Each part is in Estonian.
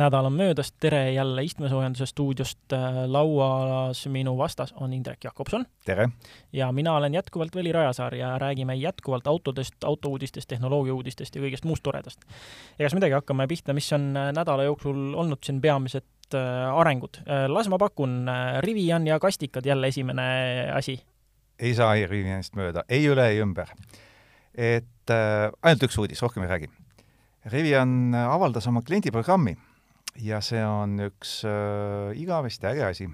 nädal on möödas, tere jälle istmesoojenduse stuudiost, lauas minu vastas on Indrek Jakobson. tere! ja mina olen jätkuvalt Veli Rajasaar ja räägime jätkuvalt autodest, autouudistest, tehnoloogiauudistest ja kõigest muust toredast. egas midagi, hakkame pihta, mis on nädala jooksul olnud siin peamised äh, arengud. las ma pakun, Rivian ja kastikad jälle esimene asi. ei saa Rivianist mööda, ei üle, ei ümber. et äh, ainult üks uudis, rohkem ei räägi Rivian avaldas oma kliendiprogrammi ja see on üks äh, igavesti äge asi.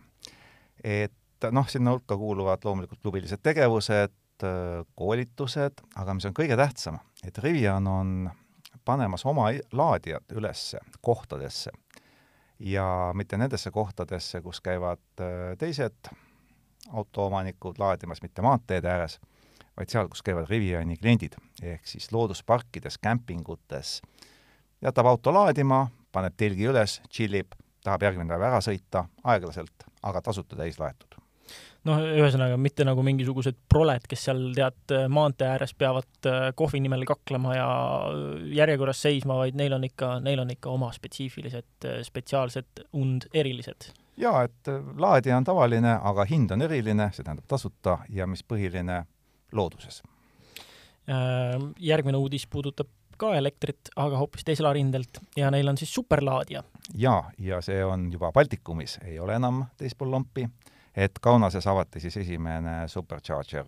et noh, sinna hulka kuuluvad loomulikult klubilised tegevused äh,, koolitused, aga mis on kõige tähtsam, et Rivian on panemas oma laadijad üles kohtadesse. Ja mitte nendesse kohtadesse, kus käivad äh, teised autoomanikud laadimas, mitte maanteede ääres, vaid seal, kus käivad Riviani kliendid, ehk siis loodusparkides, kämpingutes, jätab auto laadima, paneb telgi üles, tšillib, tahab järgmine päev ära sõita, aeglaselt, aga tasuta täis laetud noh, ühesõnaga mitte nagu mingisugused proled, kes seal tead maantee ääres peavad äh, kohvi nimel kaklema ja järjekorras seisma, vaid neil on ikka, neil on ikka oma spetsiifilised, äh, spetsiaalsed und erilised. jaa, et äh, laadija on tavaline, aga hind on eriline, see tähendab tasuta ja mis põhiline, looduses. Järgmine uudis puudutab ka elektrit, aga hoopis teisel rindelt ja neil on siis superlaadija. jaa, ja see on juba Baltikumis, ei ole enam teispool lompi, et Kaunases avati siis esimene supercharger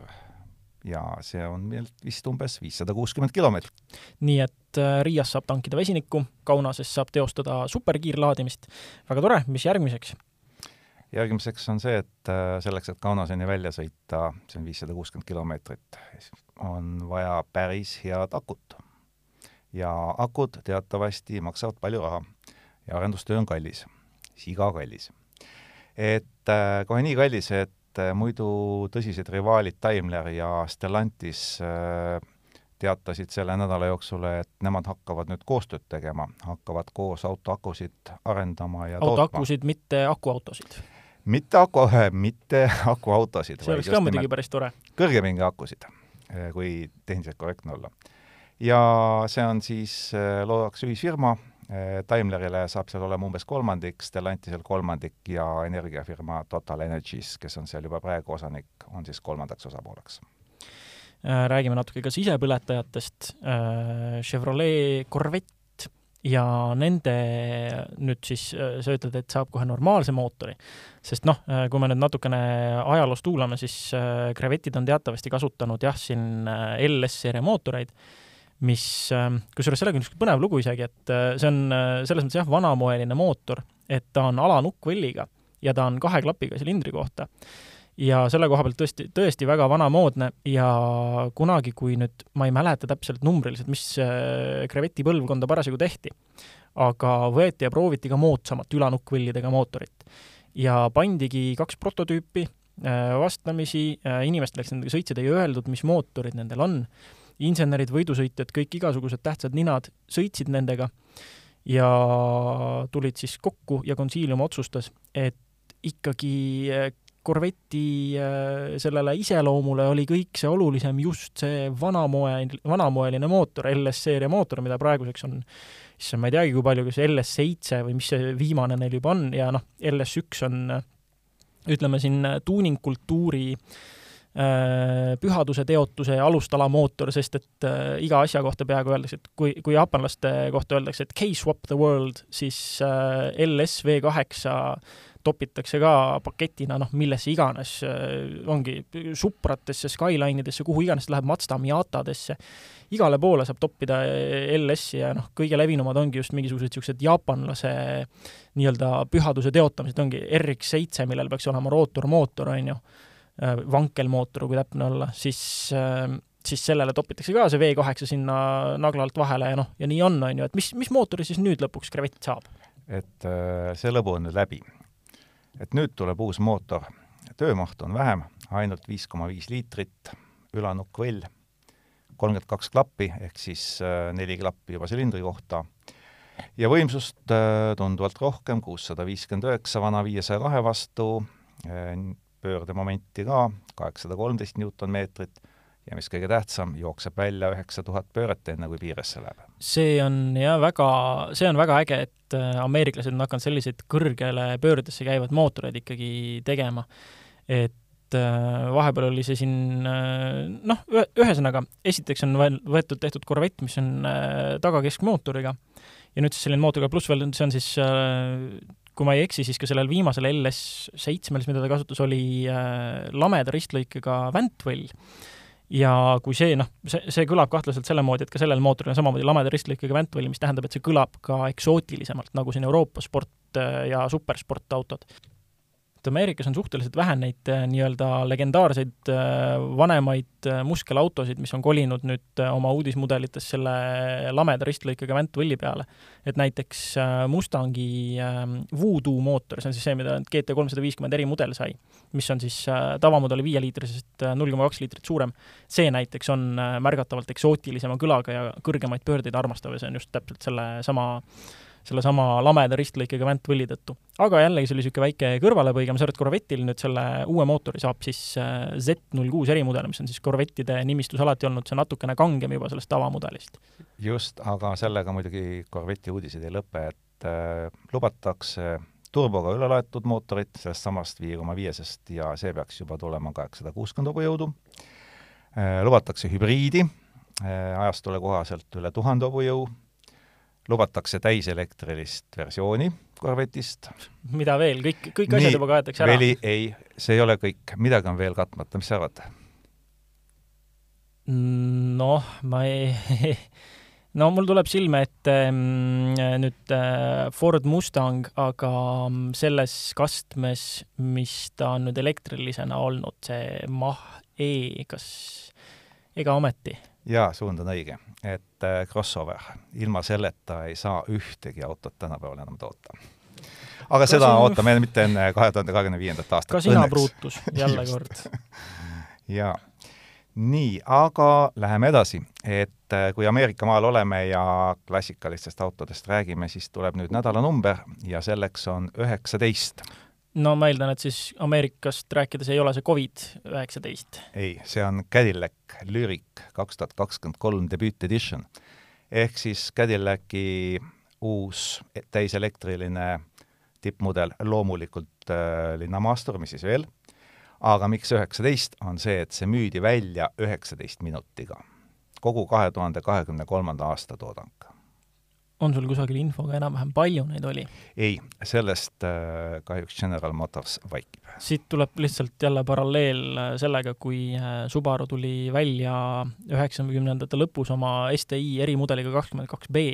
ja see on meil vist umbes viissada kuuskümmend kilomeetrit. nii et äh, Riias saab tankida vesinikku, Kaunases saab teostada superkiirlaadimist. väga tore, mis järgmiseks? järgmiseks on see, et äh, selleks, et Kaunaseni välja sõita, see on viissada kuuskümmend kilomeetrit, on vaja päris head akut ja akud teatavasti maksavad palju raha ja arendustöö on kallis, siga kallis. et äh, kohe nii kallis, et äh, muidu tõsised rivaalid Daimler ja Stellantis äh, teatasid selle nädala jooksul, et nemad hakkavad nüüd koostööd tegema, hakkavad koos autoakusid arendama ja autoakusid, mitte akuautosid? mitte aku, mitte akuautosid. see oleks ka muidugi päris tore. kõrgepinge akusid, kui tehniliselt korrektne olla ja see on siis, äh, loodaks ühisfirma, äh, Daimlerile saab seal olema umbes kolmandik, Stellantisel kolmandik ja energiafirma Total Energies, kes on seal juba praegu osanik, on siis kolmandaks osapooleks. Äh, räägime natuke ka sisepõletajatest, Chevrolet Corvette ja nende nüüd siis, sa ütled, et saab kohe normaalse mootori, sest noh, kui me nüüd natukene ajaloost kuulame, siis Crevetid on teatavasti kasutanud jah, siin LS-seeria mootoreid mis, ähm, kusjuures sellega on niisugune põnev lugu isegi, et äh, see on äh, selles mõttes jah, vanamoeline mootor, et ta on alanukkvõlliga ja ta on kahe klapiga silindri kohta. ja selle koha pealt tõesti, tõesti väga vanamoodne ja kunagi, kui nüüd, ma ei mäleta täpselt numbriliselt, mis kreveti äh, põlvkonda parasjagu tehti, aga võeti ja prooviti ka moodsamat ülanukkvõllidega mootorit. ja pandigi kaks prototüüpi vastamisi, inimestele, kes nendega sõitsid, ei öeldud, mis mootorid nendel on insenerid, võidusõitjad, kõik igasugused tähtsad ninad sõitsid nendega ja tulid siis kokku ja konsiilium otsustas, et ikkagi Corvetti eh, eh, sellele iseloomule oli kõik see olulisem just see vanamoe, vanamoeline mootor, LS-seeria mootor, mida praeguseks on, issand, ma ei teagi, kui palju, kas LS7 või mis see viimane neil juba on ja noh, LS1 on ütleme siin tuuningkultuuri äh, Äh, pühaduse teotuse alustala mootor, sest et äh, iga asja kohta peaaegu öeldakse, et kui, kui jaapanlaste kohta öeldakse, et K-swap the world, siis äh, LS V8 topitakse ka paketina noh, millesse iganes, ongi Supratesse, Skyline idesse, kuhu iganes läheb, Mazda Miatadesse, igale poole saab toppida LS-i ja noh, kõige levinumad ongi just mingisugused niisugused jaapanlase nii-öelda pühaduse teotamised, ongi RX7, millel peaks olema rootormootor, on ju. Äh, vankelmootor, kui täpne olla, siis äh, siis sellele topitakse ka see V8 sinna nagla alt vahele ja noh, ja nii on, on ju, et mis, mis mootori siis nüüd lõpuks Crevett saab? et äh, see lõbu on nüüd läbi. et nüüd tuleb uus mootor, töömahtu on vähem, ainult viis koma viis liitrit, ülanukk võll, kolmkümmend kaks klappi, ehk siis neli klappi juba silindri kohta, ja võimsust tunduvalt rohkem, kuussada viiskümmend üheksa vana viiesaja kahe vastu, pöördemomenti ka, kaheksasada kolmteist Newtonmeetrit, ja mis kõige tähtsam, jookseb välja üheksa tuhat pööret, enne kui piiresse läheb. see on jah, väga, see on väga äge, et äh, ameeriklased on hakanud selliseid kõrgele pöördesse käivad mootoreid ikkagi tegema. et äh, vahepeal oli see siin noh, ühesõnaga, esiteks on võetud, tehtud korvett, mis on tagakeskmootoriga ja nüüd siis selline mootoriga, pluss veel see on siis kui ma ei eksi, siis ka sellel viimasel LS seitsmel, mida ta kasutas, oli äh, lameda ristlõikega väntvõll. ja kui see, noh, see, see kõlab kahtlaselt selle moodi, et ka sellel mootoril on samamoodi lameda ristlõikega väntvõll, mis tähendab, et see kõlab ka eksootilisemalt, nagu siin Euroopa sport äh, ja supersportautod et Ameerikas on suhteliselt vähe neid äh, nii-öelda legendaarseid äh, vanemaid äh, muskelautosid, mis on kolinud nüüd oma uudismudelites selle lameda ristlõikega väntvõlli peale. et näiteks Mustangi ähm, Voodoo mootor, see on siis see, mida GT kolmsada viiskümmend erimudel sai, mis on siis tavamudeli viieliitrisest null koma kaks liitrit suurem, see näiteks on märgatavalt eksootilisema kõlaga ja kõrgemaid pöördeid armastav ja see on just täpselt selle sama sellesama lameda ristlõikega väntvõlli tõttu. aga jällegi, see oli niisugune väike kõrvalepõige, ma saan aru, et Corvette'il nüüd selle uue mootori saab siis äh, Z06 erimudel, mis on siis Corvette'ide nimistus alati olnud see natukene kangem juba sellest tavamudelist. just, aga sellega muidugi Corvette'i uudised ei lõpe, et äh, lubatakse turboga üle laetud mootorit sellest samast viie koma viiesest ja see peaks juba tulema kaheksasada kuuskümmend hobujõudu äh,. lubatakse hübriidi äh, ajastule kohaselt üle tuhande hobujõu lubatakse täiselektrilist versiooni korvetist. mida veel, kõik, kõik asjad juba kaetakse ära? veli, ei, see ei ole kõik, midagi on veel katmata, mis sa arvad? noh, ma ei no mul tuleb silme ette mm, nüüd äh, Ford Mustang, aga mm, selles kastmes, mis ta on nüüd elektrilisena olnud, see Mach-E, kas ega ometi? jaa, suund on õige, et crossover, ilma selleta ei saa ühtegi autot tänapäeval enam toota. aga ka seda on... ootame mitte enne kahe tuhande kahekümne viiendat aastat. ka sina, Brutus, jälle kord. jaa. nii, aga läheme edasi, et äh, kui Ameerika maal oleme ja klassikalistest autodest räägime, siis tuleb nüüd nädalanumber ja selleks on üheksateist no ma eeldan, et siis Ameerikast rääkides ei ole see Covid-19? ei, see on Cadillac Lyric kaks tuhat kakskümmend kolm debüüt edition. ehk siis Cadillaci uus täiselektriline tippmudel, loomulikult äh, linnamaastur, mis siis veel, aga miks üheksateist, on see, et see müüdi välja üheksateist minutiga. kogu kahe tuhande kahekümne kolmanda aasta toodang on sul kusagil info ka enam-vähem, palju neid oli? ei, sellest äh, kahjuks General Motors vaikib. siit tuleb lihtsalt jälle paralleel äh, sellega, kui äh, Subaru tuli välja üheksakümnendate lõpus oma STi erimudeliga kakskümmend kaks B,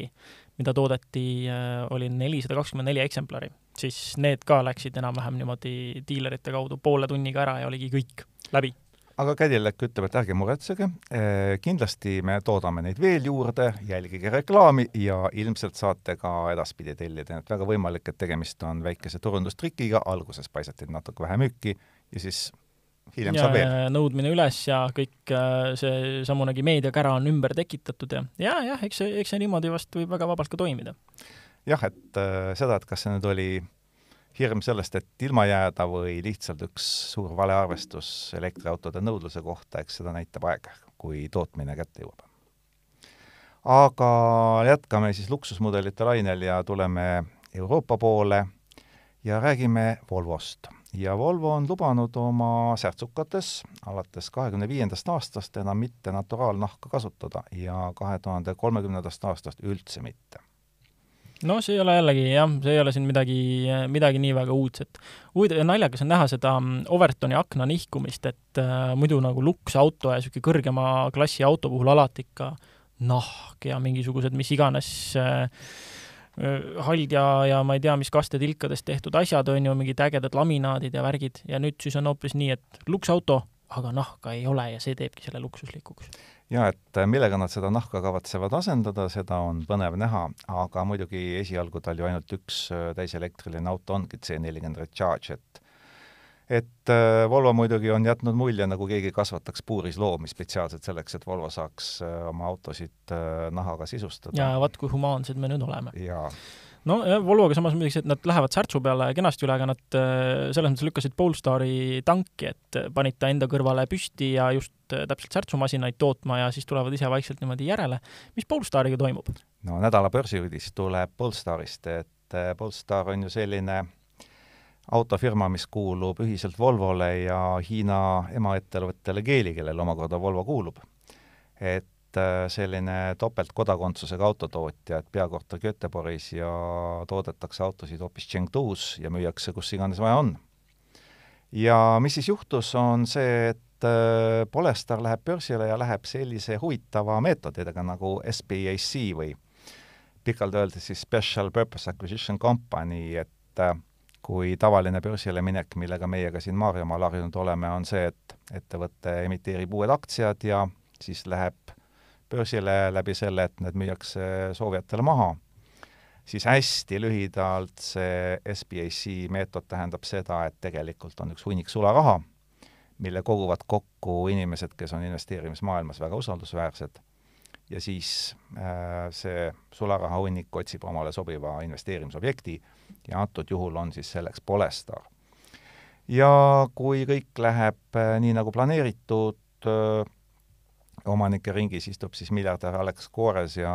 mida toodeti äh,, oli nelisada kakskümmend neli eksemplari, siis need ka läksid enam-vähem niimoodi diilerite kaudu poole tunniga ära ja oligi kõik läbi aga Cadillac ütleb, et ärge muretsege, eh, kindlasti me toodame neid veel juurde, jälgige reklaami ja ilmselt saate ka edaspidi tellida, et väga võimalik, et tegemist on väikese turundustrikiga, alguses paisati natuke vähe müüki ja siis hiljem ja, saab veel. nõudmine üles ja kõik äh, see samunegi meediakära on ümber tekitatud ja ja, jah, eks see, eks see niimoodi vast võib väga vabalt ka toimida. jah, et äh, seda, et kas see nüüd oli hirm sellest, et ilma jääda või lihtsalt üks suur valearvestus elektriautode nõudluse kohta, eks seda näitab aeg, kui tootmine kätte jõuab. aga jätkame siis luksusmudelite lainel ja tuleme Euroopa poole ja räägime Volvost. ja Volvo on lubanud oma särtsukates alates kahekümne viiendast aastast enam mitte naturaalnahka kasutada ja kahe tuhande kolmekümnendast aastast üldse mitte no see ei ole jällegi jah, see ei ole siin midagi, midagi nii väga uudset. huvitav ja naljakas on näha seda mm, Overtoni akna nihkumist, et äh, muidu nagu luksauto ja niisugune kõrgema klassi auto puhul alati ikka nahk ja mingisugused mis iganes äh, äh hald ja, ja ma ei tea, mis kastetilkadest tehtud asjad, on ju, mingid ägedad laminaadid ja värgid ja nüüd siis on hoopis nii, et luksauto, aga nahka ei ole ja see teebki selle luksuslikuks ja et äh, millega nad seda nahka kavatsevad asendada, seda on põnev näha, aga muidugi esialgu tal ju ainult üks äh, täiselektriline auto ongi C40 Recharge, et et äh, Volvo muidugi on jätnud mulje, nagu keegi kasvataks puuris loomi spetsiaalselt selleks, et Volvo saaks oma autosid nahaga sisustada. ja vaat kui humaansed me nüüd oleme. jaa no jah, Volvoga samas muidugi see, et nad lähevad särtsu peale kenasti üle, aga nad äh, selles mõttes lükkasid Polestari tanki, et panid ta enda kõrvale püsti ja just äh, täpselt särtsumasinaid tootma ja siis tulevad ise vaikselt niimoodi järele. mis Polestariga toimub? no nädala börsiuudis tuleb Polestarist, et äh, Polestar on ju selline autofirma, mis kuulub ühiselt Volvole ja Hiina emaettevõttele Geely, kellele omakorda Volvo kuulub. et Äh, selline topeltkodakondsusega autotootja, et peakorter Göteborgis ja toodetakse autosid hoopis Chengdu's ja müüakse kus iganes vaja on. ja mis siis juhtus, on see, et äh, Polestar läheb börsile ja läheb sellise huvitava meetodiga nagu SPAC või pikalt öeldes siis Special Purpose Acquisition Company, et äh, kui tavaline börsile minek, millega meie ka siin Maarjamaal harjunud oleme, on see, et ettevõte emiteerib uued aktsiad ja siis läheb börsile läbi selle, et need müüakse soovijatele maha, siis hästi lühidalt see SBAC meetod tähendab seda, et tegelikult on üks hunnik sularaha, mille koguvad kokku inimesed, kes on investeerimismaailmas väga usaldusväärsed, ja siis äh, see sularaha hunnik otsib omale sobiva investeerimisobjekti ja antud juhul on siis selleks Polestar. ja kui kõik läheb äh, nii, nagu planeeritud äh,, omanike ringis istub siis miljardär Alex Kores ja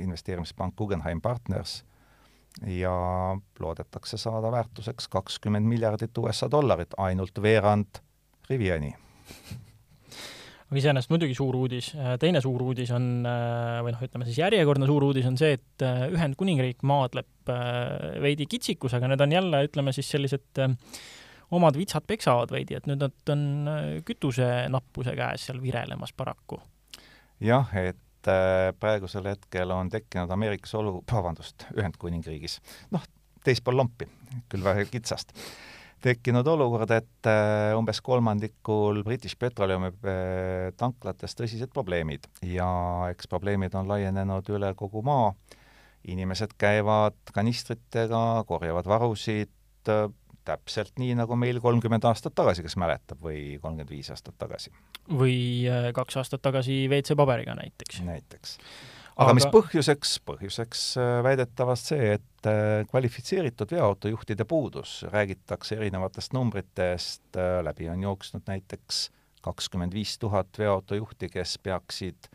investeerimispank Guggenheim Partners ja loodetakse saada väärtuseks kakskümmend miljardit USA dollarit, ainult veerand Riviani. aga iseenesest muidugi suur uudis, teine suur uudis on, või noh, ütleme siis järjekordne suur uudis on see, et Ühendkuningriik maadleb veidi kitsikusega, need on jälle, ütleme siis sellised omad vitsad peksavad veidi, et nüüd nad on äh, kütusenappuse käes seal virelemas paraku. jah, et äh, praegusel hetkel on tekkinud Ameerikas olu, vabandust, Ühendkuningriigis, noh, teispool lompi, küll väga kitsast, tekkinud olukord, et äh, umbes kolmandikul British Petroleumi tanklates tõsised probleemid ja eks probleemid on laienenud üle kogu maa, inimesed käivad kanistritega, korjavad varusid, täpselt nii, nagu meil kolmkümmend aastat tagasi, kes mäletab, või kolmkümmend viis aastat tagasi. või äh, kaks aastat tagasi WC-paberiga näiteks. näiteks. aga mis põhjuseks, põhjuseks äh, väidetavast see, et äh, kvalifitseeritud veoautojuhtide puudus, räägitakse erinevatest numbritest, läbi on jooksnud näiteks kakskümmend viis tuhat veoautojuhti, kes peaksid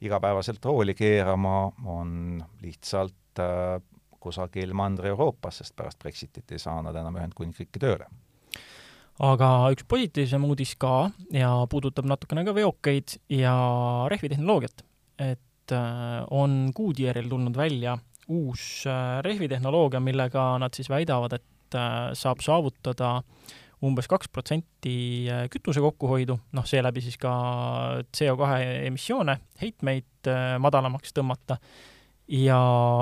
igapäevaselt rooli keerama, on lihtsalt kusagil Mandri-Euroopas, sest pärast Brexitit ei saa nad enam Ühendkuningriiki tööle. aga üks positiivsem uudis ka ja puudutab natukene ka veokeid ja rehvitehnoloogiat. et äh, on Goodyearil tulnud välja uus äh, rehvitehnoloogia, millega nad siis väidavad, et äh, saab saavutada umbes kaks protsenti kütuse kokkuhoidu, noh, seeläbi siis ka CO2 emissioone, heitmeid madalamaks tõmmata ja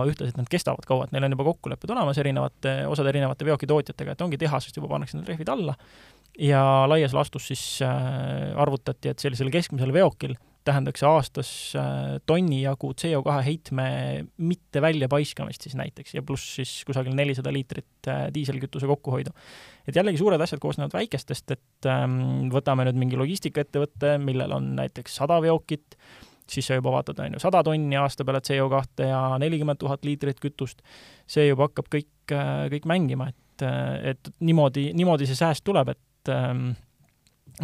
ühtlasi, et nad kestavad kaua, et neil on juba kokkulepped olemas erinevate, osade erinevate veokitootjatega, et ongi tehasest juba pannakse need rehvid alla ja laias laastus siis äh, arvutati, et sellisel keskmisel veokil tähendaks see aastas äh, tonni jagu CO2 heitme mitte väljapaiskamist siis näiteks ja pluss siis kusagil nelisada liitrit äh, diiselkütuse kokkuhoidu. et jällegi suured asjad koosnevad väikestest, et ähm, võtame nüüd mingi logistikaettevõtte, millel on näiteks sada veokit, siis sa juba vaatad, on ju, sada tonni aasta peale CO2 ja nelikümmend tuhat liitrit kütust, see juba hakkab kõik, kõik mängima, et, et niimoodi, niimoodi see sääst tuleb, et ähm,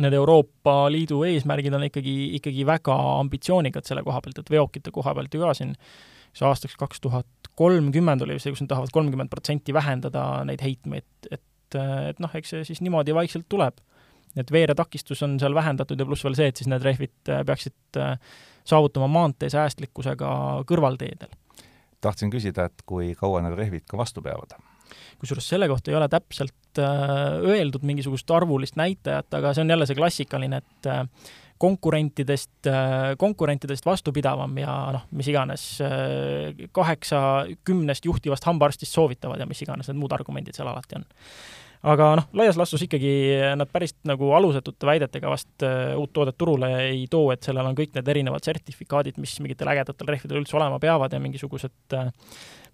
need Euroopa Liidu eesmärgid on ikkagi, ikkagi väga ambitsioonikad selle koha pealt, et veokite koha pealt ju ka siin see aastaks kaks tuhat kolmkümmend oli see, kus nad tahavad kolmkümmend protsenti vähendada neid heitmeid, et, et noh, eks see siis niimoodi vaikselt tuleb. et veeretakistus on seal vähendatud ja pluss veel see, et siis need rehvid peaksid äh, saavutama maantee säästlikkusega kõrvalteedel. tahtsin küsida, et kui kaua need rehvid ka vastu peavad? kusjuures selle kohta ei ole täpselt äh, öeldud mingisugust arvulist näitajat, aga see on jälle see klassikaline, et äh, konkurentidest, äh, konkurentidest vastupidavam ja noh, mis iganes kaheksa kümnest juhtivast hambaarstist soovitavad ja mis iganes need muud argumendid seal alati on aga noh, laias laastus ikkagi nad päris nagu alusetute väidetega vast uh, uut toodet turule ei too, et sellel on kõik need erinevad sertifikaadid, mis mingitel ägedatel rehvidel üldse olema peavad ja mingisugused uh,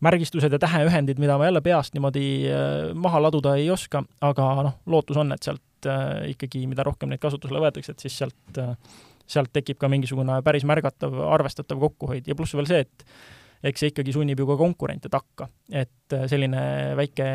märgistused ja täheühendid, mida ma jälle peast niimoodi uh, maha laduda ei oska, aga noh, lootus on, et sealt ikkagi, mida rohkem neid kasutusele võetakse, et siis sealt, sealt tekib ka mingisugune päris märgatav, arvestatav kokkuhoid. Ja pluss veel see, et eks see ikkagi sunnib ju ka konkurente takka. et äh, selline väike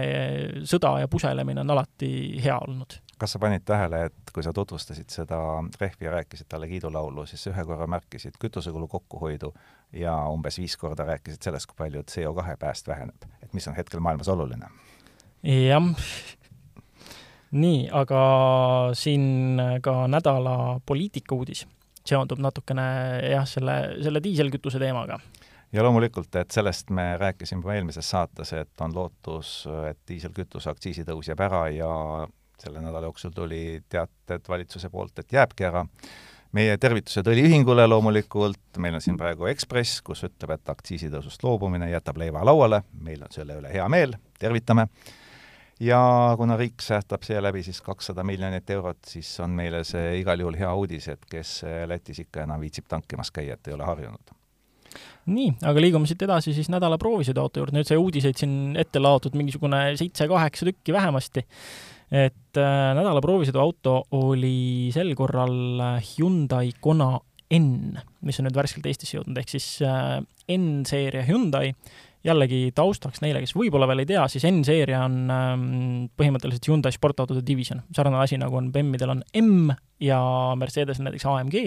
sõda ja puselemine on alati hea olnud. kas sa panid tähele, et kui sa tutvustasid seda rehvi ja rääkisid talle kiidulaulu, siis ühe korra märkisid kütusekulu kokkuhoidu ja umbes viis korda rääkisid sellest, kui palju CO2 pääst väheneb, et mis on hetkel maailmas oluline? jah, nii, aga siin ka nädala poliitikauudis seondub natukene jah, selle, selle diiselkütuse teemaga ja loomulikult, et sellest me rääkisime juba eelmises saates, et on lootus, et diiselkütuse aktsiisitõus jääb ära ja selle nädala jooksul tuli teated valitsuse poolt, et jääbki ära. meie tervitused õliühingule loomulikult, meil on siin praegu Ekspress, kus ütleb, et aktsiisitõusust loobumine jätab leiva lauale, meil on selle üle hea meel, tervitame ja kuna riik säästab seeläbi siis kakssada miljonit eurot, siis on meile see igal juhul hea uudis, et kes Lätis ikka enam viitsib tankimas käia, et ei ole harjunud. Nii, aga liigume siit edasi siis nädala proovisõiduauto juurde, nüüd sai uudiseid siin ette laotud mingisugune seitse-kaheksa tükki vähemasti. et äh, nädala proovisõiduauto oli sel korral Hyundai Kona N, mis on nüüd värskelt Eestisse jõudnud, ehk siis äh, N-seeria Hyundai. Jällegi taustaks neile, kes võib-olla veel ei tea, siis N-seeria on ähm, põhimõtteliselt Hyundai sportautode divisjon, sarnane asi, nagu on BEM-idel on M ja Mercedesel näiteks AMG,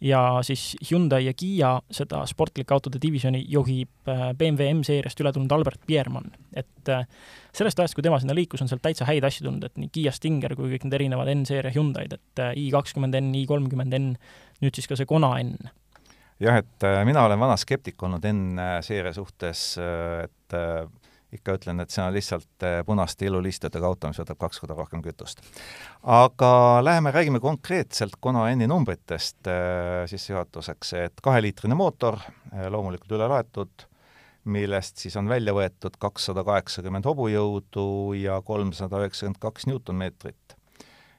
ja siis Hyundai ja Kiia seda sportlike autode divisjoni juhib äh, BMW M-seeriast üle tulnud Albert Biermann. et äh, sellest ajast, kui tema sinna liikus, on sealt täitsa häid asju tulnud, et nii Kiia Stinger kui kõik need erinevad N-seeria Hyundai'd, et äh, i20 N, i30 N, nüüd siis ka see Kona N jah, et mina olen vana skeptik olnud enne seeria suhtes, et ikka ütlen, et see on lihtsalt punaste ilulistidega auto, mis võtab kaks korda rohkem kütust. aga läheme räägime konkreetselt Kona N-i numbritest sissejuhatuseks, et kaheliitrine mootor, loomulikult üle laetud, millest siis on välja võetud kakssada kaheksakümmend hobujõudu ja kolmsada üheksakümmend kaks Newtonmeetrit.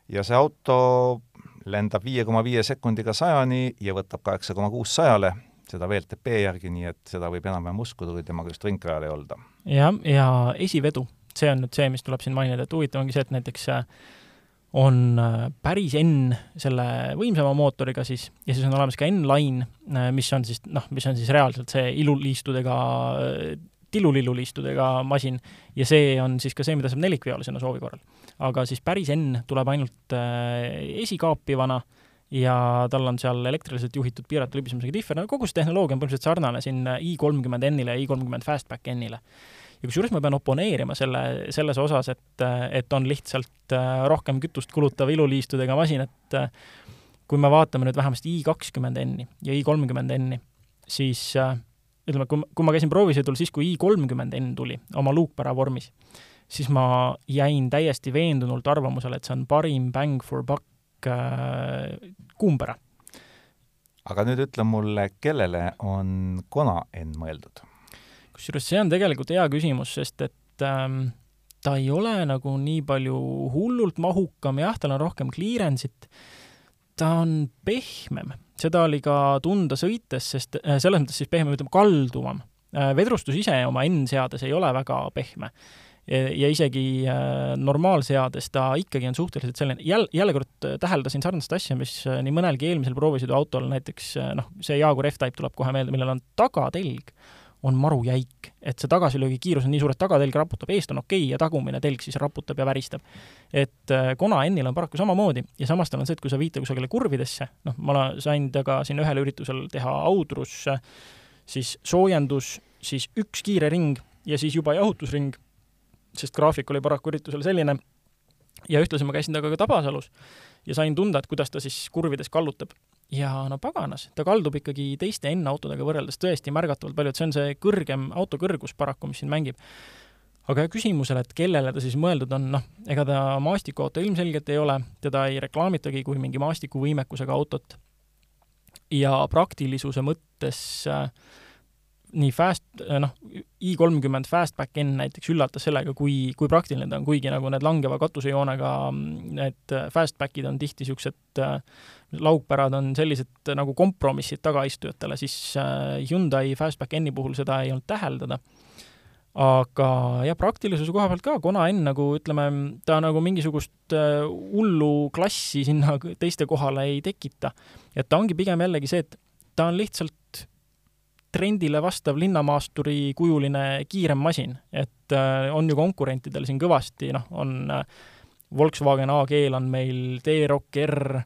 ja see auto lendab viie koma viie sekundiga sajani ja võtab kaheksa koma kuus sajale, seda VLTP järgi, nii et seda võib enam-vähem uskuda, kui temaga just ringrajal ei olda. jah, ja esivedu, see on nüüd see, mis tuleb siin mainida, et huvitav ongi see, et näiteks äh, on äh, päris N selle võimsama mootoriga siis ja siis on olemas ka N-Line, äh, mis on siis noh, mis on siis reaalselt see iluliistudega tillulilluliistudega masin ja see on siis ka see, mida saab nelikveolisena soovi korral. aga siis päris N tuleb ainult äh, esikaapivana ja tal on seal elektriliselt juhitud piiratud libisemisega dihver, no kogu see tehnoloogia on põhimõtteliselt sarnane siin i30 N-ile ja i30 Fastback N-ile. ja kusjuures ma pean oponeerima selle, selles osas, et, et on lihtsalt äh, rohkem kütust kulutav iluliistudega masin, et äh, kui me vaatame nüüd vähemasti i20 N-i ja i30 N-i, siis äh, ütleme, kui, kui ma käisin proovisõidul siis, kui i30 N tuli oma luukpära vormis, siis ma jäin täiesti veendunult arvamusele, et see on parim bang for buck äh, kuumpära. aga nüüd ütle mulle, kellele on Kona N mõeldud? kusjuures see on tegelikult hea küsimus, sest et ähm, ta ei ole nagu nii palju hullult mahukam, jah, tal on rohkem clearance'it, ta on pehmem seda oli ka tunda sõites, sest äh, selles mõttes siis pehmem, ütleme kalduvam. Äh, vedrustus ise oma N-seades ei ole väga pehme. Ja isegi äh, normaalseades ta ikkagi on suhteliselt selline, jälle, jälle kord täheldasin sarnast asja, mis nii mõnelgi eelmisel proovisõiduautol näiteks noh, see Jaguar F-Type tuleb kohe meelde, millel on tagatelg on maru jäik, et see tagasilöögi kiirus on nii suur, et tagatelg raputab, eest on okei okay, ja tagumine telg siis raputab ja väristab. et äh, Kona N-il on paraku samamoodi ja samas tal on see, et kui sa viite kusagile kurvidesse, noh, ma sain temaga siin ühel üritusel teha audrusse, siis soojendus, siis üks kiire ring ja siis juba jahutusring, sest graafik oli paraku üritusel selline, ja ühtlasi ma käisin temaga ka Tabasalus ja sain tunda, et kuidas ta siis kurvides kallutab ja no paganas, ta kaldub ikkagi teiste N-autodega võrreldes tõesti märgatavalt palju, et see on see kõrgem auto kõrgus paraku, mis siin mängib. aga küsimusele, et kellele ta siis mõeldud on, noh, ega ta maastikuauto ilmselgelt ei ole, teda ei reklaamitagi kui mingi maastikuvõimekusega autot. ja praktilisuse mõttes äh, nii fast, noh, i30 Fastback N näiteks üllatas sellega, kui, kui praktiline ta on, kuigi nagu need langeva katusejoonega need Fastbackid on tihti niisugused äh, laupärad on sellised nagu kompromissid tagaistujatele, siis Hyundai Fastback N-i puhul seda ei olnud täheldada. aga jah, praktilisuse koha pealt ka, Kona N nagu ütleme, ta nagu mingisugust hullu klassi sinna teiste kohale ei tekita. et ta ongi pigem jällegi see, et ta on lihtsalt trendile vastav linnamaasturi kujuline kiirem masin, et äh, on ju konkurentidel siin kõvasti, noh, on äh, Volkswagen AG-l on meil T-Roc R,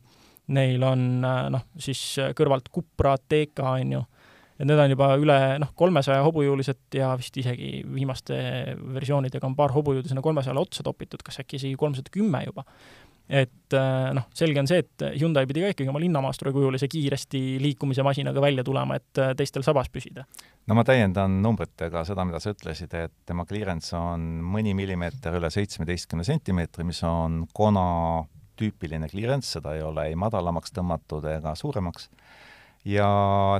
neil on äh, noh, siis kõrvalt Cupra TK, on ju, et need on juba üle noh, kolmesaja hobujõulised ja vist isegi viimaste versioonidega on paar hobujõudu sinna kolmesajale otsa topitud, kas äkki isegi kolmsada kümme juba et äh, noh, selge on see, et Hyundai pidi ka ikkagi oma linnamaasturikujulise kiiresti liikumise masinaga välja tulema, et äh, teistel sabas püsida. no ma täiendan numbritega seda, mida sa ütlesid, et tema clearance on mõni millimeeter üle seitsmeteistkümne sentimeetri, mis on Kona tüüpiline clearance, seda ei ole ei madalamaks tõmmatud ega suuremaks, ja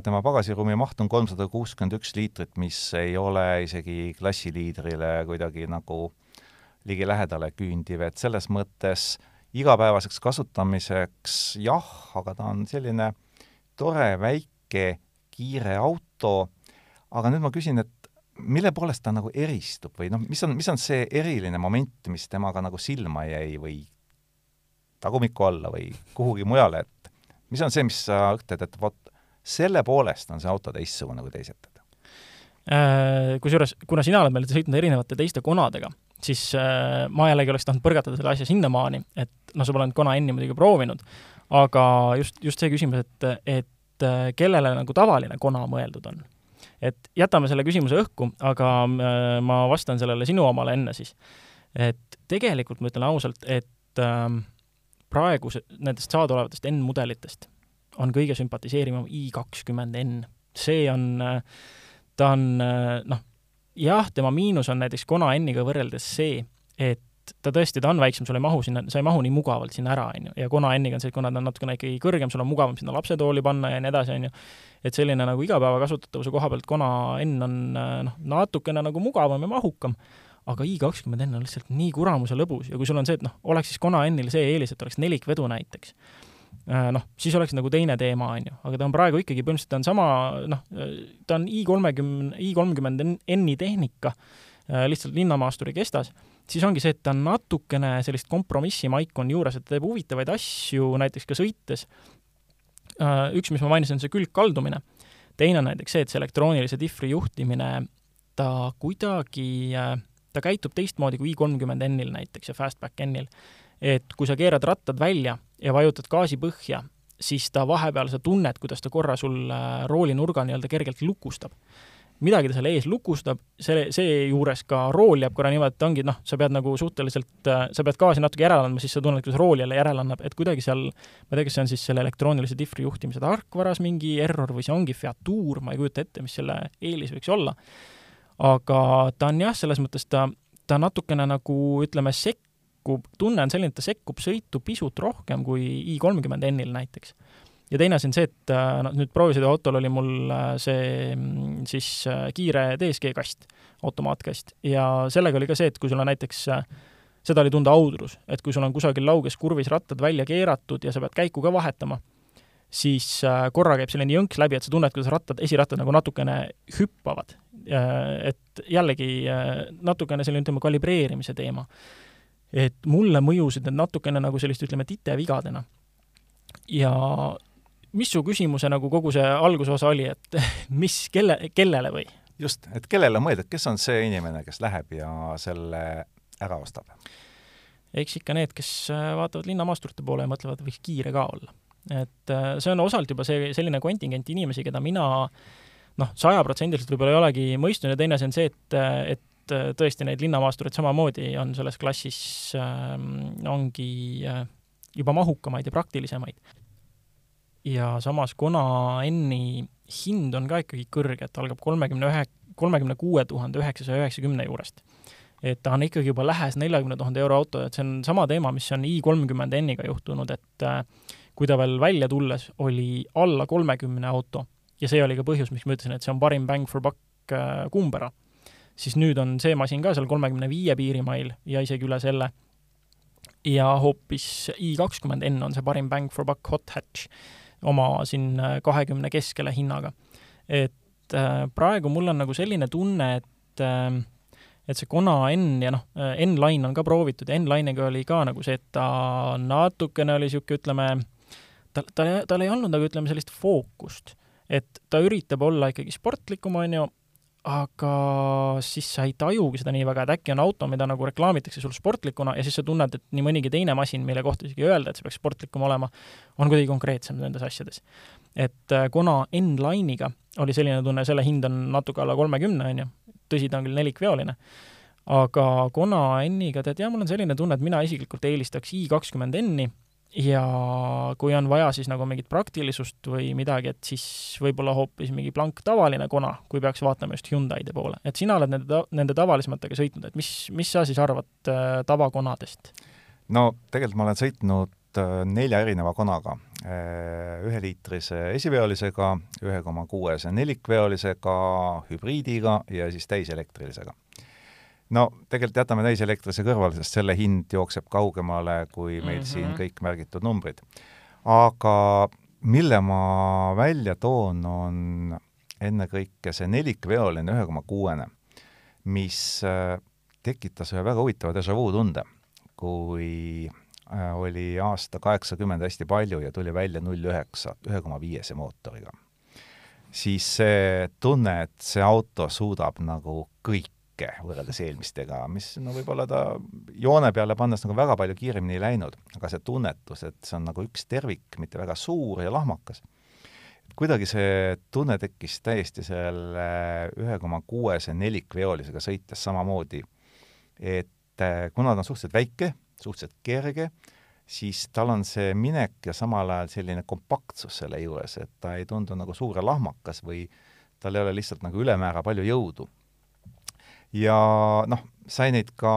tema pagasiruumi maht on kolmsada kuuskümmend üks liitrit, mis ei ole isegi klassiliidrile kuidagi nagu ligilähedale küündiv, et selles mõttes äh, igapäevaseks kasutamiseks jah, aga ta on selline tore, väike, kiire auto, aga nüüd ma küsin, et mille poolest ta nagu eristub või noh, mis on, mis on see eriline moment, mis temaga nagu silma jäi või tagumiku alla või kuhugi mujale, et mis on see, mis sa ütled, et vot selle poolest on see auto teistsugune kui teised? Äh, kusjuures, kuna sina oled meil sõitnud erinevate teiste konadega, siis äh, ma jällegi oleks tahtnud põrgatada selle asja sinnamaani, et noh, sa pole nüüd Kona N-i muidugi proovinud, aga just, just see küsimus, et, et äh, kellele nagu tavaline Kona mõeldud on. et jätame selle küsimuse õhku, aga äh, ma vastan sellele sinu omale enne siis. et tegelikult ma ütlen ausalt, et äh, praegu nendest saadaolevatest N-mudelitest on kõige sümpatiseerivam i kakskümmend N. see on, ta on noh, jah, tema miinus on näiteks Kona N-iga võrreldes see, et ta tõesti, ta on väiksem, sul ei mahu sinna, sa ei mahu nii mugavalt sinna ära, on ju, ja Kona N-iga on see, et kuna ta on natukene ikkagi kõrgem, sul on mugavam sinna lapsetooli panna ja nii edasi, on ju, et selline nagu igapäeva kasutatavuse koha pealt Kona N on noh, natukene nagu mugavam ja mahukam, aga i20 N on lihtsalt nii kuramuse lõbus ja kui sul on see, et noh, oleks siis Kona N-il see eelis, et oleks nelikvedu näiteks, noh, siis oleks nagu teine teema, on ju, aga ta on praegu ikkagi põhimõtteliselt, ta on sama, noh, ta on i kolmekümne, i kolmkümmend N-i tehnika, äh, lihtsalt linnamaasturi kestas, siis ongi see, et ta on natukene sellist kompromissi maik on juures, et ta teeb huvitavaid asju näiteks ka sõites. Äh, üks, mis ma mainisin, on see külgkaldumine. teine on näiteks see, et see elektroonilise dihvri juhtimine, ta kuidagi, ta käitub teistmoodi kui i kolmkümmend N-il näiteks ja Fastback N-il et kui sa keerad rattad välja ja vajutad gaasi põhja, siis ta vahepeal, sa tunned, kuidas ta korra sul äh, roolinurga nii-öelda kergelt lukustab. midagi ta seal ees lukustab, see, seejuures ka rool jääb korra niimoodi, et ongi noh, sa pead nagu suhteliselt, äh, sa pead gaasi natuke järele andma, siis sa tunned, kuidas rool jälle järele annab, et kuidagi seal, ma ei tea, kas see on siis selle elektroonilise dihvri juhtimise tarkvaras mingi error või see ongi featuur, ma ei kujuta ette, mis selle eelis võiks olla. aga ta on jah, selles mõttes ta, ta natukene nagu ütleme, sek-, sekkub, tunne on selline, et ta sekkub sõitu pisut rohkem kui i kolmkümmend N-il näiteks. ja teine asi on see, et noh, nüüd proovisõiduautol oli mul äh, see mm, siis äh, kiire DSG kast, automaatkast, ja sellega oli ka see, et kui sul on näiteks seda oli tunda audrus, et kui sul on kusagil lauges kurvis rattad välja keeratud ja sa pead käiku ka vahetama, siis korra käib selline jõnks läbi, et sa tunned, kuidas rattad, esirattad nagu natukene hüppavad. Et jällegi natukene selline, ütleme, kalibreerimise teema et mulle mõjusid need natukene nagu sellist, ütleme, titevigadena. ja mis su küsimuse nagu kogu see algusosa oli, et mis, kelle, kellele või? just, et kellele mõeldud, kes on see inimene, kes läheb ja selle ära ostab? eks ikka need, kes äh, vaatavad linnamaasturite poole ja mõtlevad, võiks kiire ka olla. et äh, see on osalt juba see, selline kontingent inimesi, keda mina noh, sajaprotsendiliselt võib-olla ei olegi mõistnud ja teine asi on see, et, et et äh, tõesti neid linnamaastureid samamoodi on selles klassis äh,, ongi äh, juba mahukamaid ja praktilisemaid. ja samas Kona N-i hind on ka ikkagi kõrge, et algab kolmekümne ühe, kolmekümne kuue tuhande üheksasaja üheksakümne juurest. et ta on ikkagi juba lähes neljakümne tuhande euro auto, et see on sama teema, mis on i kolmkümmend N-iga juhtunud, et äh, kui ta veel välja tulles oli alla kolmekümne auto ja see oli ka põhjus, miks ma ütlesin, et see on parim bang for buck kumbera siis nüüd on see masin ka seal kolmekümne viie piirimail ja isegi üle selle. ja hoopis i kakskümmend N on see parim bang for buck hot hatch oma siin äh, kahekümne keskele hinnaga. et äh, praegu mul on nagu selline tunne, et äh, et see Kona N ja noh, N-Line on ka proovitud ja N-Line'iga oli ka nagu see, et ta natukene oli niisugune, ütleme, tal, tal, tal ei olnud nagu ütleme, sellist fookust et ta üritab olla ikkagi sportlikum, on ju, aga siis sa ei tajugi seda nii väga, et äkki on auto, mida nagu reklaamitakse sul sportlikuna ja siis sa tunned, et nii mõnigi teine masin, mille kohta isegi öelda, et see peaks sportlikum olema, on kuidagi konkreetsem nendes asjades. et äh, kuna N-Line'iga oli selline tunne, selle hind on natuke alla kolmekümne, on ju, tõsi, ta on küll nelikveoline, aga Kona N-iga tead, jah, mul on selline tunne, et mina isiklikult eelistaks i kakskümmend N-i ja kui on vaja siis nagu mingit praktilisust või midagi, et siis võib-olla hoopis mingi blank tavaline kona, kui peaks vaatama just Hyundai'de poole. et sina oled nende, nende tavalisematega sõitnud, et mis, mis sa siis arvad äh, tavakonadest? no tegelikult ma olen sõitnud äh, nelja erineva konaga, äh, üheliitrise esiveolisega, ühe koma kuuese nelikveolisega, hübriidiga ja siis täiselektrilisega no tegelikult jätame täiselektrise kõrvale, sest selle hind jookseb kaugemale kui meil mm -hmm. siin kõik märgitud numbrid. aga mille ma välja toon, on ennekõike see nelikveoline ühe koma kuuene, mis äh, tekitas ühe väga huvitava déjà vu tunde, kui äh, oli aasta kaheksakümmend hästi palju ja tuli välja null üheksa, ühe koma viiese mootoriga. siis see tunne, et see auto suudab nagu kõik väike võrreldes eelmistega, mis no võib-olla ta joone peale pannes nagu väga palju kiiremini ei läinud, aga see tunnetus, et see on nagu üks tervik, mitte väga suur ja lahmakas, kuidagi see tunne tekkis täiesti selle ühe koma kuuese nelikveolisega sõites samamoodi, et eh, kuna ta on suhteliselt väike, suhteliselt kerge, siis tal on see minek ja samal ajal selline kompaktsus selle juures, et ta ei tundu nagu suur ja lahmakas või tal ei ole lihtsalt nagu ülemäära palju jõudu ja noh, sai neid ka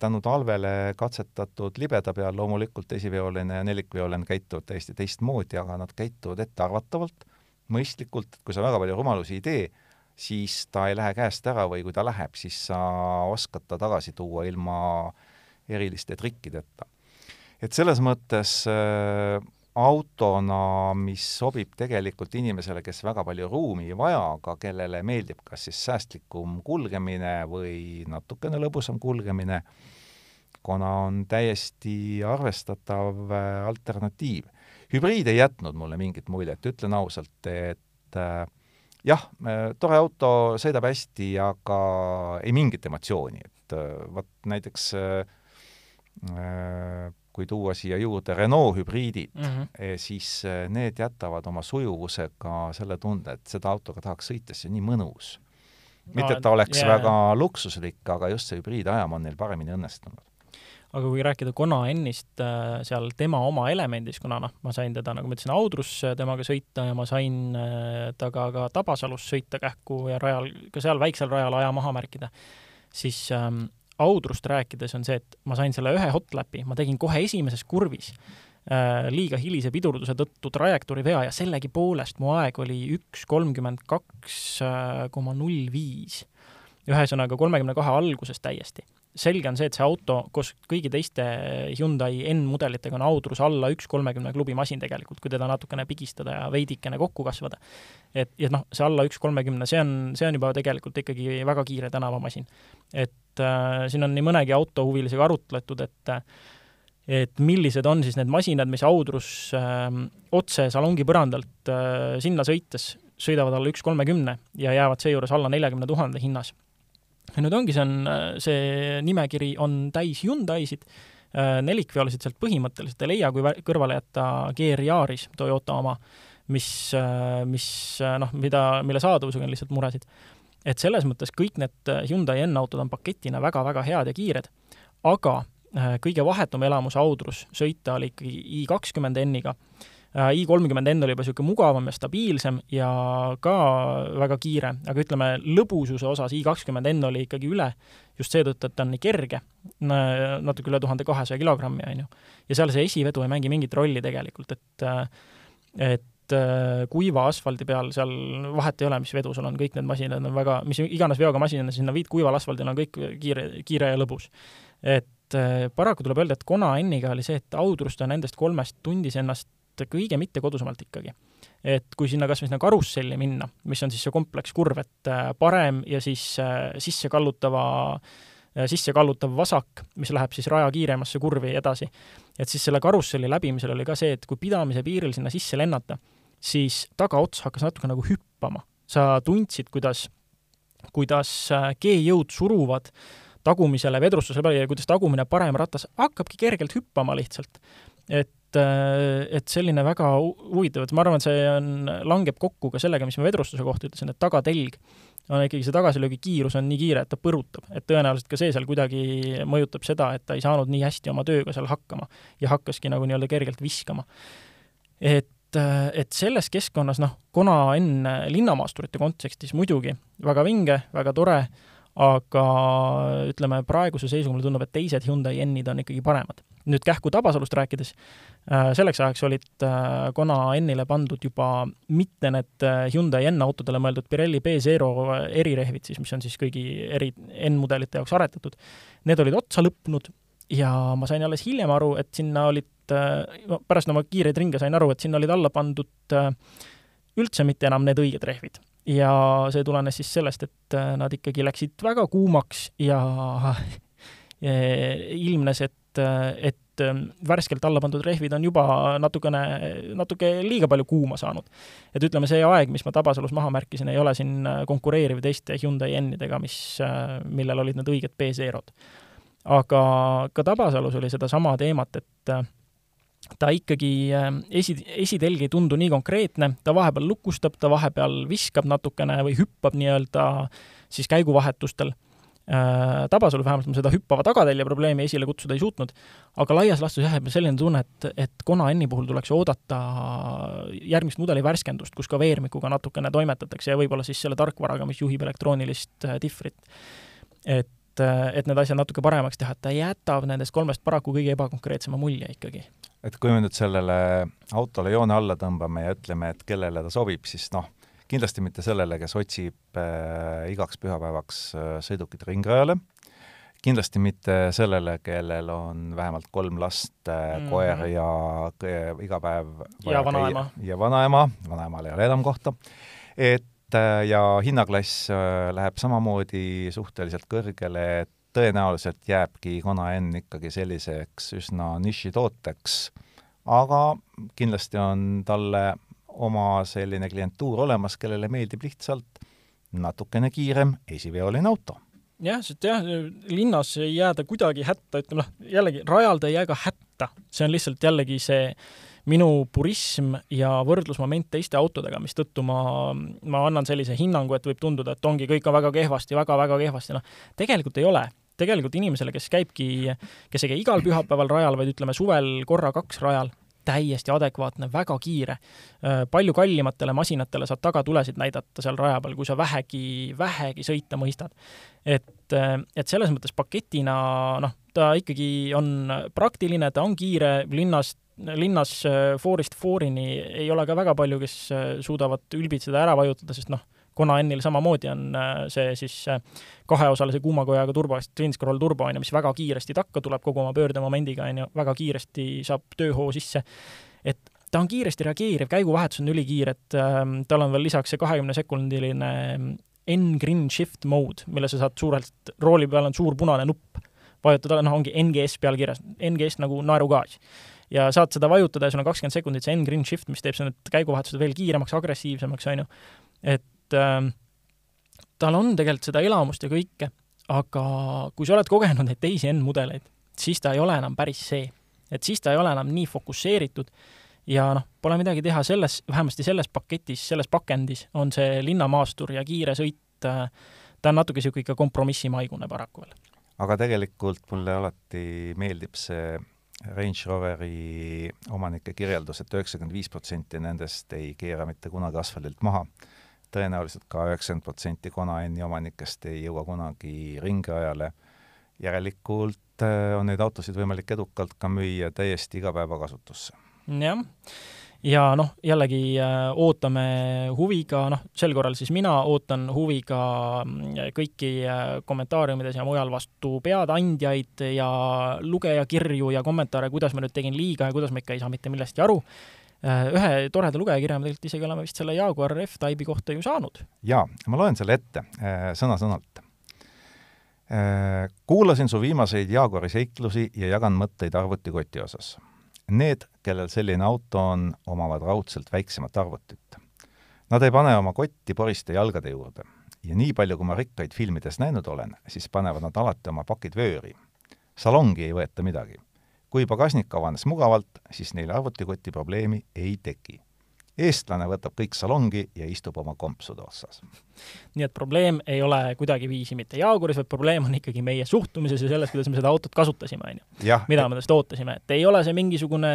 tänu talvele katsetatud libeda peal, loomulikult esiveoline ja nelikveoline käituvad täiesti teistmoodi, aga nad käituvad ettearvatavalt, mõistlikult, et kui sa väga palju rumalusi ei tee, siis ta ei lähe käest ära või kui ta läheb, siis sa oskad ta tagasi tuua ilma eriliste trikkideta. et selles mõttes äh, autona, mis sobib tegelikult inimesele, kes väga palju ruumi ei vaja, aga kellele meeldib kas siis säästlikum kulgemine või natukene lõbusam kulgemine, kuna on täiesti arvestatav äh, alternatiiv. hübriid ei jätnud mulle mingit muljet, ütlen ausalt, et äh, jah, äh, tore auto, sõidab hästi, aga ei mingit emotsiooni, et vot näiteks äh, kui tuua siia juurde Renault hübriidid mm, -hmm. siis eh, need jätavad oma sujuvusega selle tunde, et seda autoga tahaks sõita, see on nii mõnus. mitte, et ta oleks yeah. väga luksuslik, aga just see hübriidajam on neil paremini õnnestunud aga kui rääkida Kona N-ist äh, seal tema oma elemendis, kuna noh, ma sain teda, nagu ma ütlesin, Audrus temaga sõita ja ma sain temaga ka Tabasalus sõita kähku ja rajal, ka seal väiksel rajal aja maha märkida, siis ähm, Audrust rääkides on see, et ma sain selle ühe hotlapi, ma tegin kohe esimeses kurvis äh, liiga hilise pidurduse tõttu trajektoori vea ja sellegipoolest mu aeg oli üks kolmkümmend kaks äh, koma null viis. ühesõnaga kolmekümne kahe alguses täiesti selge on see, et see auto koos kõigi teiste Hyundai N-mudelitega on audrus alla üks kolmekümne klubi masin tegelikult, kui teda natukene pigistada ja veidikene kokku kasvada. et, ja noh, see alla üks kolmekümne, see on, see on juba tegelikult ikkagi väga kiire tänavamasin. et äh, siin on nii mõnegi autohuvilisega arutletud, et et millised on siis need masinad, mis audrus äh, otse salongi põrandalt äh, sinna sõites sõidavad alla üks kolmekümne ja jäävad seejuures alla neljakümne tuhande hinnas ja nüüd ongi, see on, see nimekiri on täis Hyundai'sid, äh, nelikveolised sealt põhimõtteliselt ei leia, kui kõrvale jätta GR Yaris, Toyota oma, mis, äh, mis äh, noh, mida, mille saadavusega on lihtsalt muresid. et selles mõttes kõik need Hyundai N-autod on paketina väga-väga head ja kiired, aga kõige vahetum elamus Audrus sõita oli ikkagi i kakskümmend N-iga. Äh, i kolmkümmend N oli juba niisugune mugavam ja stabiilsem ja ka väga kiire, aga ütleme, lõbususe osas i kakskümmend N oli ikkagi üle, just seetõttu, et ta on nii kerge, natuke üle tuhande kahesaja kilogrammi, on ju. ja seal see esivedu ei mängi mingit rolli tegelikult, et et äh, kuiva asfaldi peal seal vahet ei ole, mis vedu sul on, kõik need masinad on väga, mis iganes veoga masinad sinna viid kuival asfaldil on kõik kiire, kiire ja lõbus. et äh, paraku tuleb öelda, et Kona N-iga oli see, et Audrus ta nendest kolmest tundis ennast kõige mittekodusemalt ikkagi. et kui sinna kas või sinna karusselli minna, mis on siis see komplekskurv, et äh, parem ja siis äh, sisse kallutava äh, sisse kallutav vasak, mis läheb siis raja kiiremasse kurvi edasi. et siis selle karusselli läbimisel oli ka see, et kui pidamise piiril sinna sisse lennata, siis tagaots hakkas natuke nagu hüppama. sa tundsid, kuidas, kuidas G-jõud suruvad tagumisele vedrustusele peale ja kuidas tagumine parem ratas hakkabki kergelt hüppama lihtsalt. et äh, et selline väga huvitav, et ma arvan, et see on, langeb kokku ka sellega, mis ma vedrustuse kohta ütlesin, et tagatelg on ikkagi see tagasilöögi kiirus on nii kiire, et ta põrutab, et tõenäoliselt ka see seal kuidagi mõjutab seda, et ta ei saanud nii hästi oma tööga seal hakkama ja hakkaski nagu nii-öelda kergelt viskama. et et selles keskkonnas, noh, Kona enne linnamaasturite kontekstis muidugi väga vinge, väga tore, aga ütleme, praeguse seisuga mulle tundub, et teised Hyundai N-id on ikkagi paremad. nüüd kähku Tabasalust rääkides, äh, selleks ajaks olid äh, Kona N-ile pandud juba mitte need äh, Hyundai N-autodele mõeldud Pirelli B0 erirehvid siis, mis on siis kõigi eri N-mudelite jaoks aretatud, need olid otsa lõpnud ja ma sain alles hiljem aru, et sinna olid, pärast oma kiireid ringe sain aru, et sinna olid alla pandud üldse mitte enam need õiged rehvid ja see tulenes siis sellest, et äh, nad ikkagi läksid väga kuumaks ja ilmnes, et, et ähm, värskelt alla pandud rehvid on juba natukene, natuke liiga palju kuuma saanud. et ütleme, see aeg, mis ma Tabasalus maha märkisin, ei ole siin äh, konkureeriv teiste Hyundai N-idega, mis, äh, millel olid need õiged B-Zerod. aga ka Tabasalus oli sedasama teemat, et ta ikkagi äh, esi, esitelg ei tundu nii konkreetne, ta vahepeal lukustab, ta vahepeal viskab natukene või hüppab nii-öelda siis käiguvahetustel. Äh, Tabasalu vähemalt ma seda hüppava tagatälje probleemi esile kutsuda ei suutnud, aga laias laastus jah, jääb selline tunne, et, et Kona N-i puhul tuleks oodata järgmist mudeli värskendust, kus ka veermikuga natukene toimetatakse ja võib-olla siis selle tarkvaraga, mis juhib elektroonilist äh, difrit. et et need asjad natuke paremaks teha, et ta jätab nendest kolmest paraku kõige ebakonkreetsema mulje ikkagi et kui me nüüd sellele autole joone alla tõmbame ja ütleme, et kellele ta sobib, siis noh, kindlasti mitte sellele, kes otsib äh, igaks pühapäevaks äh, sõidukit ringrajale, kindlasti mitte sellele, kellel on vähemalt kolm last äh,, mm koer ja äh, iga päev ja vanaema. ja vanaema, vanaemal ei ole enam kohta, et äh, ja hinnaklass äh, läheb samamoodi suhteliselt kõrgele, et tõenäoliselt jääbki Kona N ikkagi selliseks üsna nišitooteks, aga kindlasti on talle oma selline klientuur olemas, kellele meeldib lihtsalt natukene kiirem esiveoline auto. Jah, sest jah, linnas ei jääda kuidagi hätta, ütleme noh, jällegi rajal ta ei jää ka hätta, see on lihtsalt jällegi see minu purism ja võrdlusmoment teiste autodega, mistõttu ma, ma annan sellise hinnangu, et võib tunduda, et ongi, kõik on väga kehvasti väga,, väga-väga kehvasti, noh, tegelikult ei ole tegelikult inimesele, kes käibki, kes ei käi igal pühapäeval rajal, vaid ütleme suvel korra-kaks rajal, täiesti adekvaatne, väga kiire. palju kallimatele masinatele saad tagatulesid näidata seal raja peal, kui sa vähegi, vähegi sõita mõistad. et, et selles mõttes paketina noh, ta ikkagi on praktiline, ta on kiire, linnas linnas foorist foorini ei ole ka väga palju, kes suudavad ülbitseda ära vajutada, sest noh, Kona N-il samamoodi on äh, see siis äh, kaheosalise kuumakojaga turbo, twin scroll turbo on ju, mis väga kiiresti takka tuleb kogu oma pöördemomendiga on ju, väga kiiresti saab tööhoo sisse. et ta on kiiresti reageeriv, käiguvahetus on ülikiire, et äh, tal on veel lisaks see kahekümne sekundiline N-Grin Shift mode, mille sa saad suurelt, rooli peal on suur punane nupp, vajutad, noh, ongi NGS peal kirjas, NGS nagu naerugaas ja saad seda vajutada ja sul on kakskümmend sekundit see N-Grin Shift, mis teeb need käiguvahetused veel kiiremaks, agressiivsemaks, on ju. et äh, tal on tegelikult seda elamust ja kõike, aga kui sa oled kogenud neid teisi N-mudeleid, siis ta ei ole enam päris see. et siis ta ei ole enam nii fokusseeritud ja noh, pole midagi teha, selles, vähemasti selles paketis, selles pakendis on see linnamaastur ja kiire sõit, äh, ta on natuke niisugune ikka kompromissimaigune paraku veel. aga tegelikult mulle alati meeldib see Range Roveri omanike kirjeldus et, et üheksakümmend viis protsenti nendest ei keera mitte kunagi asfaldilt maha tõenäoliselt ka üheksakümmend protsenti Kona-N-i omanikest ei jõua kunagi ringrajale. järelikult äh, on neid autosid võimalik edukalt ka müüa täiesti igapäevakasutusse. jah, ja noh, jällegi äh, ootame huviga, noh, sel korral siis mina ootan huviga mm, kõiki äh, kommentaariumides ja mujal vastu peadandjaid ja lugejakirju ja kommentaare, kuidas ma nüüd tegin liiga ja kuidas ma ikka ei saa mitte millestki aru Äh, ühe toreda lugejakirja me tegelikult isegi oleme vist selle Jaguar F-Type'i kohta ju saanud. jaa, ma loen selle ette äh, sõna-sõnalt. Äh, kuulasin su viimaseid Jaguari seiklusi ja jagan mõtteid arvutikoti osas. need, kellel selline auto on, omavad raudselt väiksemat arvutit. Nad ei pane oma kotti poriste jalgade juurde ja nii palju, kui ma rikkaid filmides näinud olen, siis panevad nad alati oma pakid vööri. salongi ei võeta midagi. Kui pagasnik avanes mugavalt, siis neil arvutikoti probleemi ei teki eestlane võtab kõik salongi ja istub oma kompsude otsas. nii et probleem ei ole kuidagiviisi mitte jaaguris, vaid probleem on ikkagi meie suhtumises ja selles, kuidas me seda autot kasutasime, on ju. mida me tast ootasime, et ei ole see mingisugune,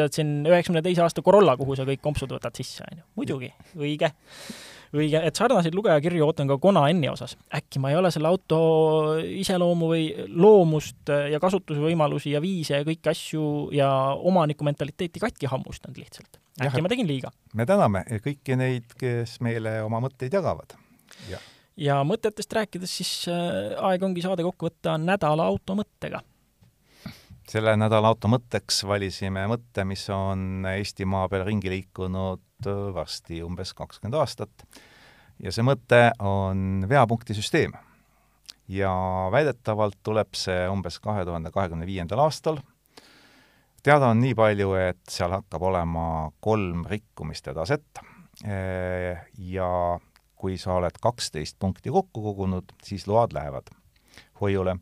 tead siin üheksakümne teise aasta Corolla, kuhu sa kõik kompsud võtad sisse, on ju. muidugi, õige õige, et sarnaseid lugejakirju ootan ka Kona N-i osas. äkki ma ei ole selle auto iseloomu või loomust ja kasutusvõimalusi ja viise ja kõiki asju ja omaniku mentaliteeti katki hammustanud lihtsalt. äkki ja, ma tegin liiga? me täname kõiki neid, kes meile oma mõtteid jagavad. ja mõtetest rääkides, siis äh, aeg ongi saade kokku võtta nädala auto mõttega selle nädala auto mõtteks valisime mõtte, mis on Eestimaa peal ringi liikunud äh, varsti umbes kakskümmend aastat. ja see mõte on veapunktisüsteem. ja väidetavalt tuleb see umbes kahe tuhande kahekümne viiendal aastal. teada on nii palju, et seal hakkab olema kolm rikkumiste taset ja kui sa oled kaksteist punkti kokku kogunud, siis load lähevad hoiule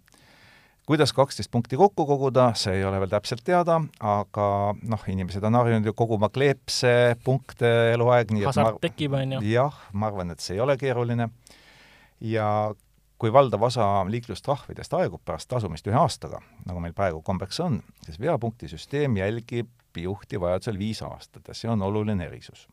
kuidas kaksteist punkti kokku koguda, see ei ole veel täpselt teada, aga noh, inimesed on harjunud ju koguma kleepse punkte eluaeg, nii hasart tekib, on ju. jah, ma arvan, et see ei ole keeruline. ja kui valdav osa liiklustrahvidest aegub pärast tasumist ühe aastaga, nagu meil praegu kombeks on, siis veapunktisüsteem jälgib juhti vajadusel viis aastat ja see on oluline erisus.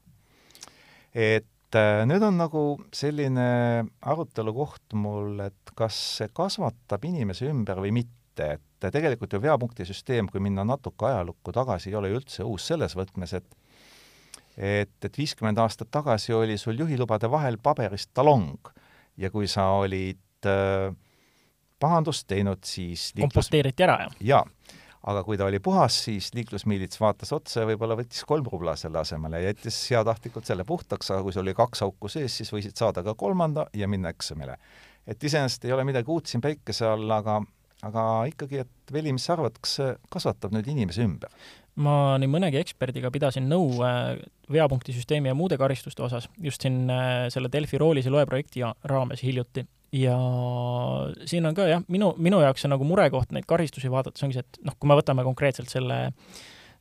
et et äh, nüüd on nagu selline arutelu koht mul, et kas see kasvatab inimese ümber või mitte, et tegelikult ju veapunktisüsteem, kui minna natuke ajalukku tagasi, ei ole ju üldse uus selles võtmes, et et, et viiskümmend aastat tagasi oli sul juhilubade vahel paberist talong ja kui sa olid äh, pahandust teinud, siis liiklus... komposteeriti ära, jah? jaa aga kui ta oli puhas, siis liiklusmiilits vaatas otsa ja võib-olla võttis kolm rubla selle asemele ja jättis heatahtlikult selle puhtaks, aga kui sul oli kaks auku sees, siis võisid saada ka kolmanda ja minna eksamile. et iseenesest ei ole midagi uut siin päikese all, aga aga ikkagi, et Veli, mis sa arvad, kas see kasvatab nüüd inimese ümber? ma nii mõnegi eksperdiga pidasin nõu äh, veapunktisüsteemi ja muude karistuste osas just siin äh, selle Delfi roolis ja loe projekti raames hiljuti ja siin on ka jah, minu, minu jaoks on nagu murekoht neid karistusi vaadates ongi see, et noh, kui me võtame konkreetselt selle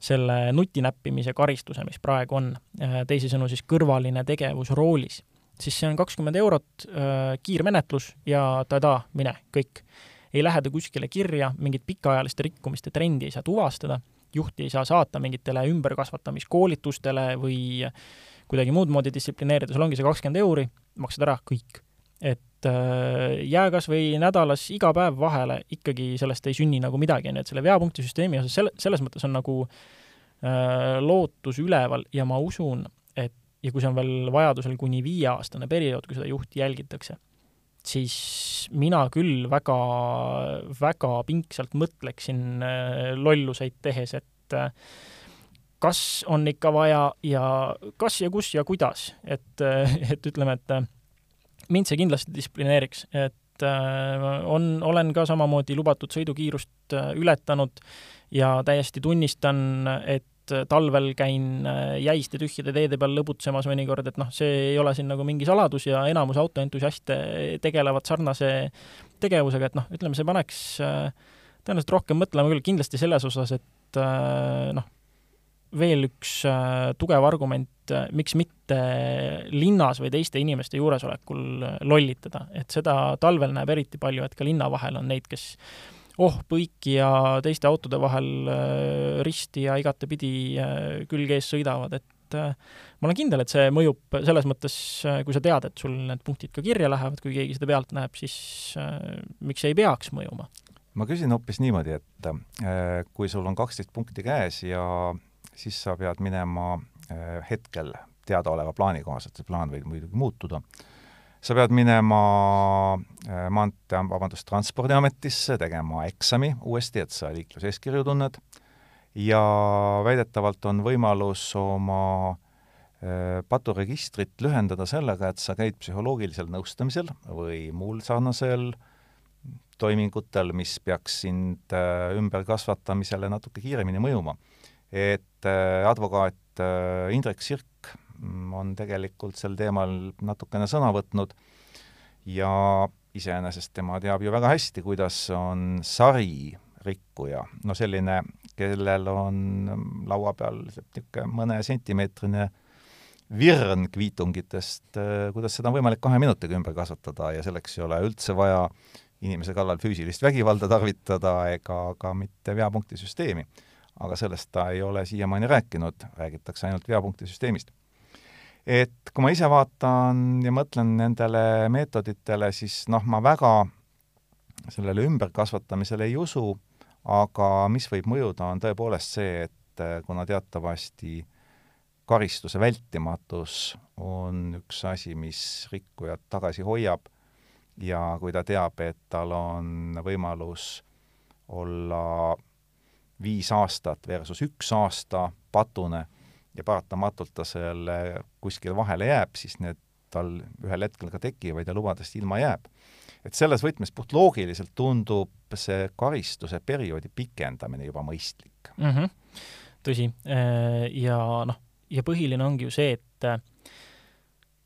selle nutinäppimise karistuse, mis praegu on, äh, teisisõnu siis kõrvaline tegevus roolis, siis see on kakskümmend eurot, äh, kiirmenetlus ja tada, mine, kõik. ei lähe ta kuskile kirja, mingit pikaajaliste rikkumiste trendi ei saa tuvastada, juhti ei saa saata mingitele ümberkasvatamiskoolitustele või kuidagi muud moodi distsiplineerida, sul ongi see kakskümmend euri, maksad ära, kõik. et et äh, jää kas või nädalas iga päev vahele, ikkagi sellest ei sünni nagu midagi, nii et selle veapunktisüsteemi osas selle, selles mõttes on nagu äh, lootus üleval ja ma usun, et ja kui see on veel vajadusel kuni viieaastane periood, kui seda juhti jälgitakse, siis mina küll väga, väga pingsalt mõtleksin äh, lolluseid tehes, et äh, kas on ikka vaja ja kas ja kus ja kuidas, et, et ütleme, et mind see kindlasti distsiplineeriks, et äh, on, olen ka samamoodi lubatud sõidukiirust äh, ületanud ja täiesti tunnistan, et talvel käin äh, jäiste tühjade teede peal lõbutsemas mõnikord, et noh, see ei ole siin nagu mingi saladus ja enamus autoentusiaste tegelevad sarnase tegevusega, et noh, ütleme, see paneks tõenäoliselt rohkem mõtlema küll kindlasti selles osas, et noh, veel üks tugev argument, miks mitte linnas või teiste inimeste juuresolekul äh, lollitada, et seda talvel näeb eriti palju, et ka linna vahel on neid, kes oh, põiki ja teiste autode vahel risti ja igatepidi külge ees sõidavad, et ma olen kindel, et see mõjub selles mõttes, kui sa tead, et sul need punktid ka kirja lähevad, kui keegi seda pealt näeb, siis miks ei peaks mõjuma? ma küsin hoopis niimoodi, et kui sul on kaksteist punkti käes ja siis sa pead minema äh, hetkel teadaoleva plaani kohaselt, see plaan võib muidugi muutuda, sa pead minema äh, maantee, vabandust, Transpordiametisse tegema eksami uuesti, et sa liikluseeskirju tunned, ja väidetavalt on võimalus oma äh, paturegistrit lühendada sellega, et sa käid psühholoogilisel nõustamisel või muul sarnasel toimingutel, mis peaks sind ümberkasvatamisele natuke kiiremini mõjuma. Et äh, advokaat äh, Indrek Sirk on tegelikult sel teemal natukene sõna võtnud ja iseenesest tema teab ju väga hästi, kuidas on sari rikkuja, no selline, kellel on laua peal niisugune mõne sentimeetrine virn kviitungitest, kuidas seda on võimalik kahe minutiga ümber kasvatada ja selleks ei ole üldse vaja inimese kallal füüsilist vägivalda tarvitada ega ka mitte veapunktisüsteemi. aga sellest ta ei ole siiamaani rääkinud, räägitakse ainult veapunktisüsteemist. Et kui ma ise vaatan ja mõtlen nendele meetoditele, siis noh, ma väga sellele ümberkasvatamisele ei usu, aga mis võib mõjuda, on tõepoolest see, et kuna teatavasti karistuse vältimatus on üks asi, mis rikkujat tagasi hoiab ja kui ta teab, et tal on võimalus olla viis aastat versus üks aasta patune ja paratamatult ta selle kuskile vahele jääb, siis need tal ühel hetkel ka tekivad ja lubadest ilma jääb. et selles võtmes puhtloogiliselt tundub see karistuse perioodi pikendamine juba mõistlik mm. -hmm. tõsi, ja noh, ja põhiline ongi ju see, et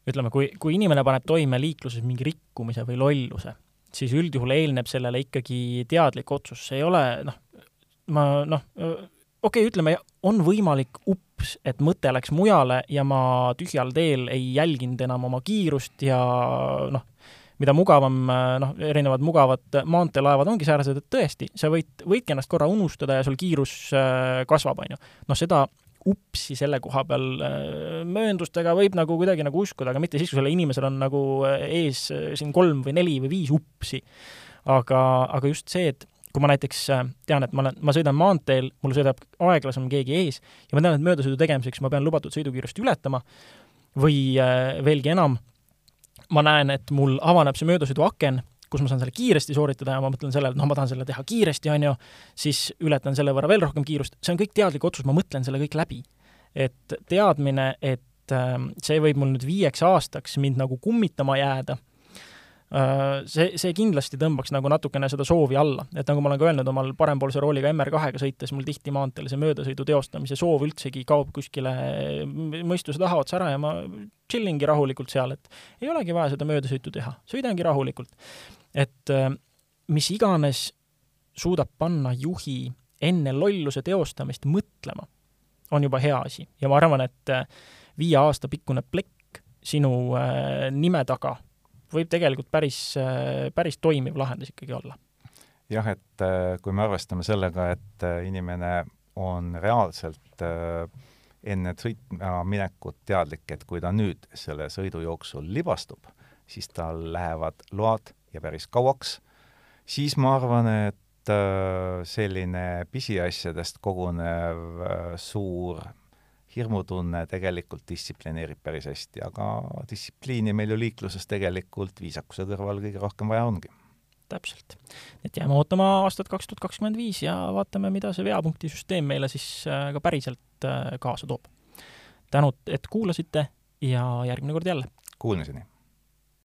ütleme, kui, kui inimene paneb toime liikluses mingi rikkumise või lolluse, siis üldjuhul eelneb sellele ikkagi teadlik otsus, see ei ole noh, ma noh, okei okay,, ütleme, on võimalik ups, et mõte läks mujale ja ma tühjal teel ei jälginud enam oma kiirust ja noh, mida mugavam, noh, erinevad mugavad maanteelaevad ongi säärased, et tõesti, sa võid, võidki ennast korra unustada ja sul kiirus äh, kasvab, on ju. noh, seda upsi selle koha peal äh, mööndustega võib nagu kuidagi nagu uskuda, aga mitte siis, kui sellel inimesel on nagu äh, ees siin kolm või neli või viis upsi. aga, aga just see, et kui ma näiteks tean, et ma olen, ma sõidan maanteel, mul sõidab aeglasem keegi ees ja ma tean, et möödasõidu tegemiseks ma pean lubatud sõidukiirust ületama või veelgi enam, ma näen, et mul avaneb see möödasõiduaken kus ma saan selle kiiresti sooritada ja ma mõtlen sellele, et noh, ma tahan selle teha kiiresti, on ju, siis ületan selle võrra veel rohkem kiirust, see on kõik teadlik otsus, ma mõtlen selle kõik läbi. et teadmine, et ähm, see võib mul nüüd viieks aastaks mind nagu kummitama jääda Äh, see, see kindlasti tõmbaks nagu natukene seda soovi alla, et nagu ma olen ka öelnud omal parempoolse rooliga MR2-ga sõites, mul tihti maanteel see möödasõidu teostamise soov üldsegi kaob kuskile mõistuse taha otsa ära ja ma chillingi rahulikult seal, et ei olegi vaja seda möödasõitu teha, sõidangi rahulikult. et äh, mis iganes suudab panna juhi enne lolluse teostamist mõtlema, on juba hea asi. Ja ma arvan, et äh, viie aasta pikkune plekk sinu nime taga võib tegelikult päris, päris toimiv lahendus ikkagi olla. jah, et äh, kui me arvestame sellega, et äh, inimene on reaalselt äh, enne sõitma minekut teadlik, et kui ta nüüd selle sõidu jooksul libastub, siis tal lähevad load ja päris kauaks, siis ma arvan, et selline pisiasjadest kogunev suur hirmutunne tegelikult distsiplineerib päris hästi, aga distsipliini meil ju liikluses tegelikult viisakuse kõrval kõige rohkem vaja ongi. täpselt. et jääme ootama aastat kaks tuhat kakskümmend viis ja vaatame, mida see veapunktisüsteem meile siis äh, ka päriselt äh, kaasa toob. tänud, et kuulasite ja järgmine kord jälle! Kuulmiseni!